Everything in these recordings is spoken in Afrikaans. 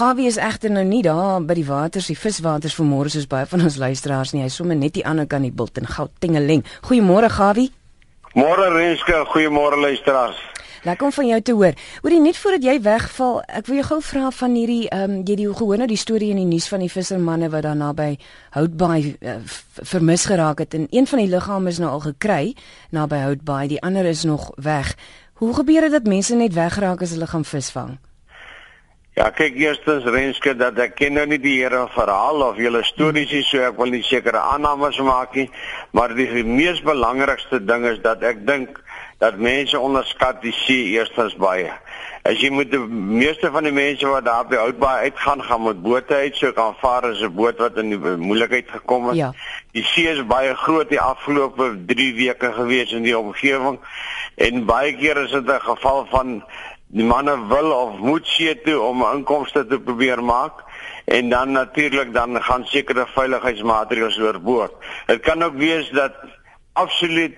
Gawie is egter nou nie daar by die waters, die viswaters vanmôre soos baie van ons luisteraars nie. Hy sommer net die ander kant die bult in Gautengling. Goeiemôre Gawie. Môre Renske, goeiemôre luisteraars. Lekker om van jou te hoor. Hoorie net voordat jy wegval, ek wil jou gou vra van hierdie ehm um, jy die gehoor nou die storie in die nuus van die vissermanne wat daar naby Houtbaai uh, vermis geraak het en een van die liggame is nou al gekry naby Houtbaai, die ander is nog weg. Hoe gebeur dit dat mense net wegraak as hulle gaan visvang? Ja, kyk eerstens Renske dat ek ken nou nie die hele verhaal of julle stories nie, so ek wil nie sekere aannames maak nie, maar die mees belangrikste ding is dat ek dink dat mense onderskat die see eerstens baie. As jy moet die meeste van die mense wat daar by Houtbaai uitgaan gaan met bote uit, so kan vaar as 'n boot wat in die moeilikheid gekom het. Ja. Die see is baie groot die afgelope 3 weke gewees in die omgewing en baie keer is dit 'n geval van die manne wil of moet see toe om inkomste te probeer maak en dan natuurlik dan gaan sekere veiligheidsmaatreëls oorboord. Dit kan ook wees dat absoluut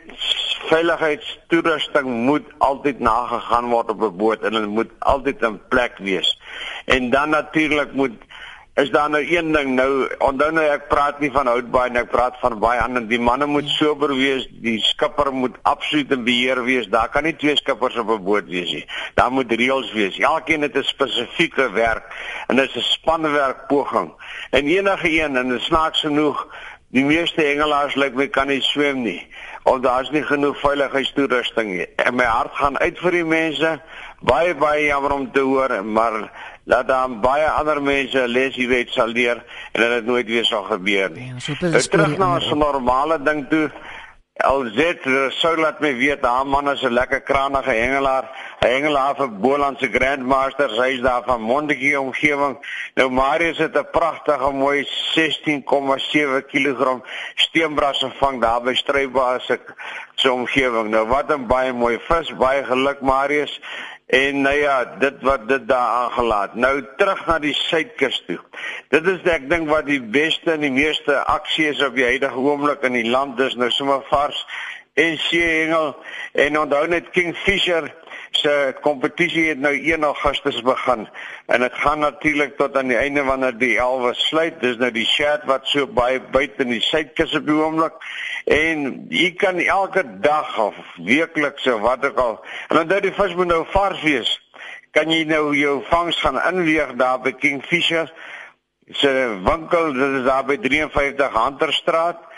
veiligheidstoerusting moet altyd nagegaan word op 'n boot en dit moet altyd in plek wees. En dan natuurlik moet is daar nou een ding nou onthou nou ek praat nie van houtbaai en ek praat van baie ander die manne moet sober wees die skipper moet absoluut in beheer wees daar kan nie twee skippers op 'n boot wees nie daar moet reëls wees elkeen het 'n spesifieke werk en dit is 'n spanwerk poging en enige een en snaaks genoeg die meeste hengelaars lyk my kan nie swem nie of daar's nie genoeg veiligheidstoerusting nie en my hart gaan uit vir die mense baie baie jammer om te hoor maar dat dan baie ander mense les jy weet sal leer en dat dit nooit weer sal gebeur nie. Ja, terug na 'n normale ding toe. LZ sou laat my weet haar man is 'n lekker kranige hengelaar, 'n hengelaar vir Boland se Grandmasters, hy's daar van Montetjie omgewing. Nou Marius het 'n pragtige mooi 16,7 kg steenbras gevang daar by Strybaas se omgewing. Nou wat 'n baie mooi vis, baie geluk Marius. En nou ja, dit wat dit daar aangelaat. Nou terug na die suidkus toe. Dit is ek dink wat die beste en die meeste aksie is op die huidige oomblik in die land. Dis nou sommer vars en seehengel en onthou net Kingfisher se kompetisie het nou 1 Augustus begin en dit gaan natuurlik tot aan die einde wanneer die elwe sluit. Dis nou die chat wat so baie buite in die suidkus op die oomblik en jy kan elke dag of weekliks of wat ook al en dan dat die vis moet nou vars wees. Kan jy nou jou vangs gaan inweeg daar by Kingfisher se winkel, dit is daar by 53 Hunterstraat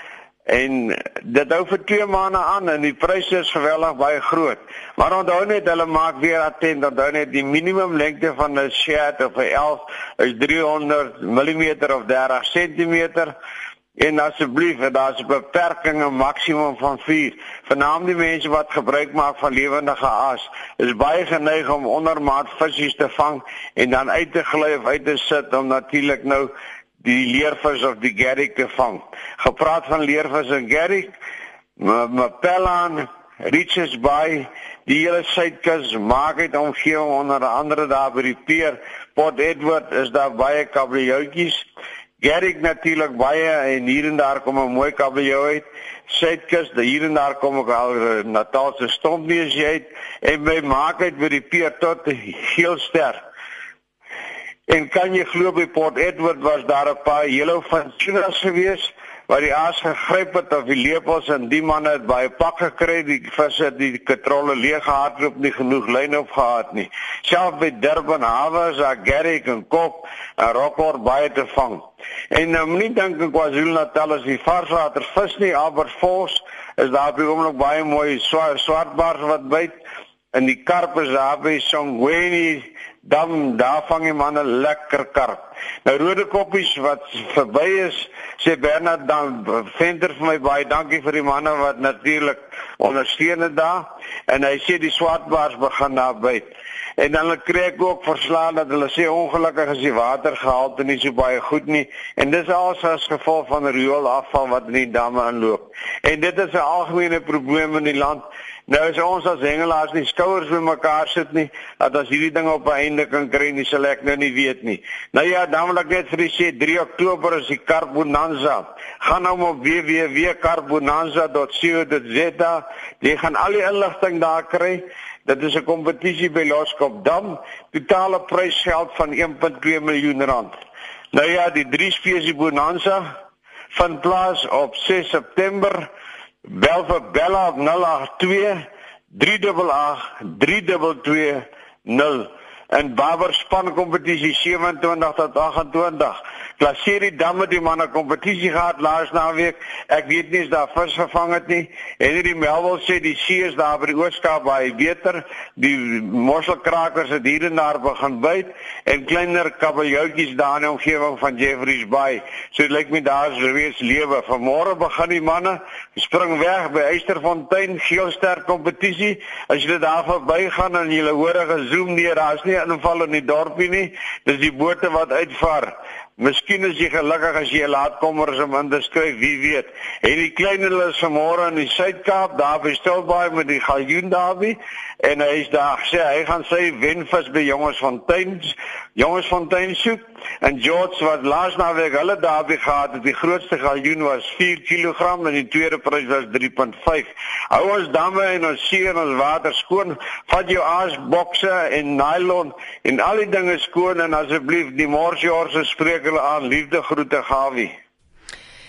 En dit hou vir 2 maande aan en die pryse is geweldig baie groot. Maar onthou net hulle maak weer attent onthou net die minimum lengte van 'n shirt of 'n 11 is 300 mm of 30 cm. En asseblief, daar's 'n beperking 'n maksimum van 4. Vernaam die mense wat gebruik maak van lewendige aas, is baie geneig om ondermaat visse te vang en dan uit te gly of uit te sit om natuurlik nou die leervis of die gerrig te vang. Gepraat van leervis en gerrig, Mapellan, Richards Bay, die hele suidkus maak dit omgewing onder andere daar by die Peer, Port Edward is daar baie kabeljoutjies. Gerrig natuurlik baie en hier en daar kom 'n mooi kabeljou uit. Suidkus, hier en daar kom ook al Natal se stompneus uit en by maak dit by die Peer tot heel sterk. En kan jy glo by Port Edward was daar 'n paar hele van tunas gewees waar die aas gegryp het of die lepels en die manne het baie pak gekry die visse die katrolle leeg gehardloop nie genoeg lyn op gehad nie. Selfs by Durban hawe is daar Garrick en Kop en Rockford baie te vang. En nou nie dink ek KwaZulu-Natal is die varswater vis nie, Aberfors is daar by oomblik baie mooi swart swartbaars wat byt en die karp is daar by Songweni dan daar vang jy manne lekker karp. Nou rode koppies wat verby is, sê Bernard dan venter vir my baie dankie vir die manne wat natuurlik ondersteun het daar en hy sê die swartbaars begin daar byt. En dan kry ek ook verslaan dat hulle sê ongelukkig is die watergehalte nie so baie goed nie en dis als as gevolg van rioolafval wat in die damme inloop. En dit is 'n algemene probleem in die land. Nou as ons as hengelaars nie skouers by mekaar sit nie, dat as hierdie ding op 'n einde kan kry, nie sal ek nou nie weet nie. Nou ja, dan wil ek net vir u sê 3 Oktober is die Carbonanza. Gaan nou op www.carbonanza.co.za. Jy gaan al die inligting daar kry Dit is 'n kompetisie by Loskopdam, totale prysgeld van 1.2 miljoen rand. Nou ja, die drie spesie bonanza van plaas op 6 September. Bel vir Bella op 082 388 3220 en Baber span kompetisie 27 tot 28. Klaseer die dam met die manne kompetisie gehad laas naweek. Ek weet nie as daar vis gevang het nie. En hierdie Melville sê die see is daar by die Ooskaap baie beter. Die mosselkrakers het hier en daar begin byt en kleiner kabeljoutjies daar in die omgewing van Jeffreys Bay. So dit lyk my daar's weer lewe. Vanmôre begin die manne spring weg by Eysterfontein geelster kompetisie. As jy daar verbygaan en jy hoor 'n gezoom neer, daar's nie inval in die dorpie nie. Dis die bote wat uitvaar. Miskien is jy gelukkig as jy laat kommers om in te skryf, wie weet. En die klein hulle is vanmôre in die Suid-Kaap, daar by Stilbaai met die Galjoen daarby en hy is daar sê hy gaan sy wenvis by Jongersfontein, Jongersfontein soek en George wat laas naweek hulle daarby gehad het, die grootste galjoen was 4 kg en die tweede prys was 3.5. Hou ons damme en ons see en ons water skoon, vat jou aasbokse en nylon en al die dinge skoon en asseblief die morsjaar se spreek hulle aan liefde groete Gawie.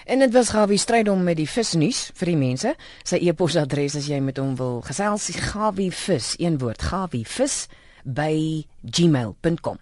En dit was Gawie stryd om met die visnuus vir die mense. Sy e-posadres as jy met hom wil gesels, Gawie vis, een woord, Gawie vis by gmail.com.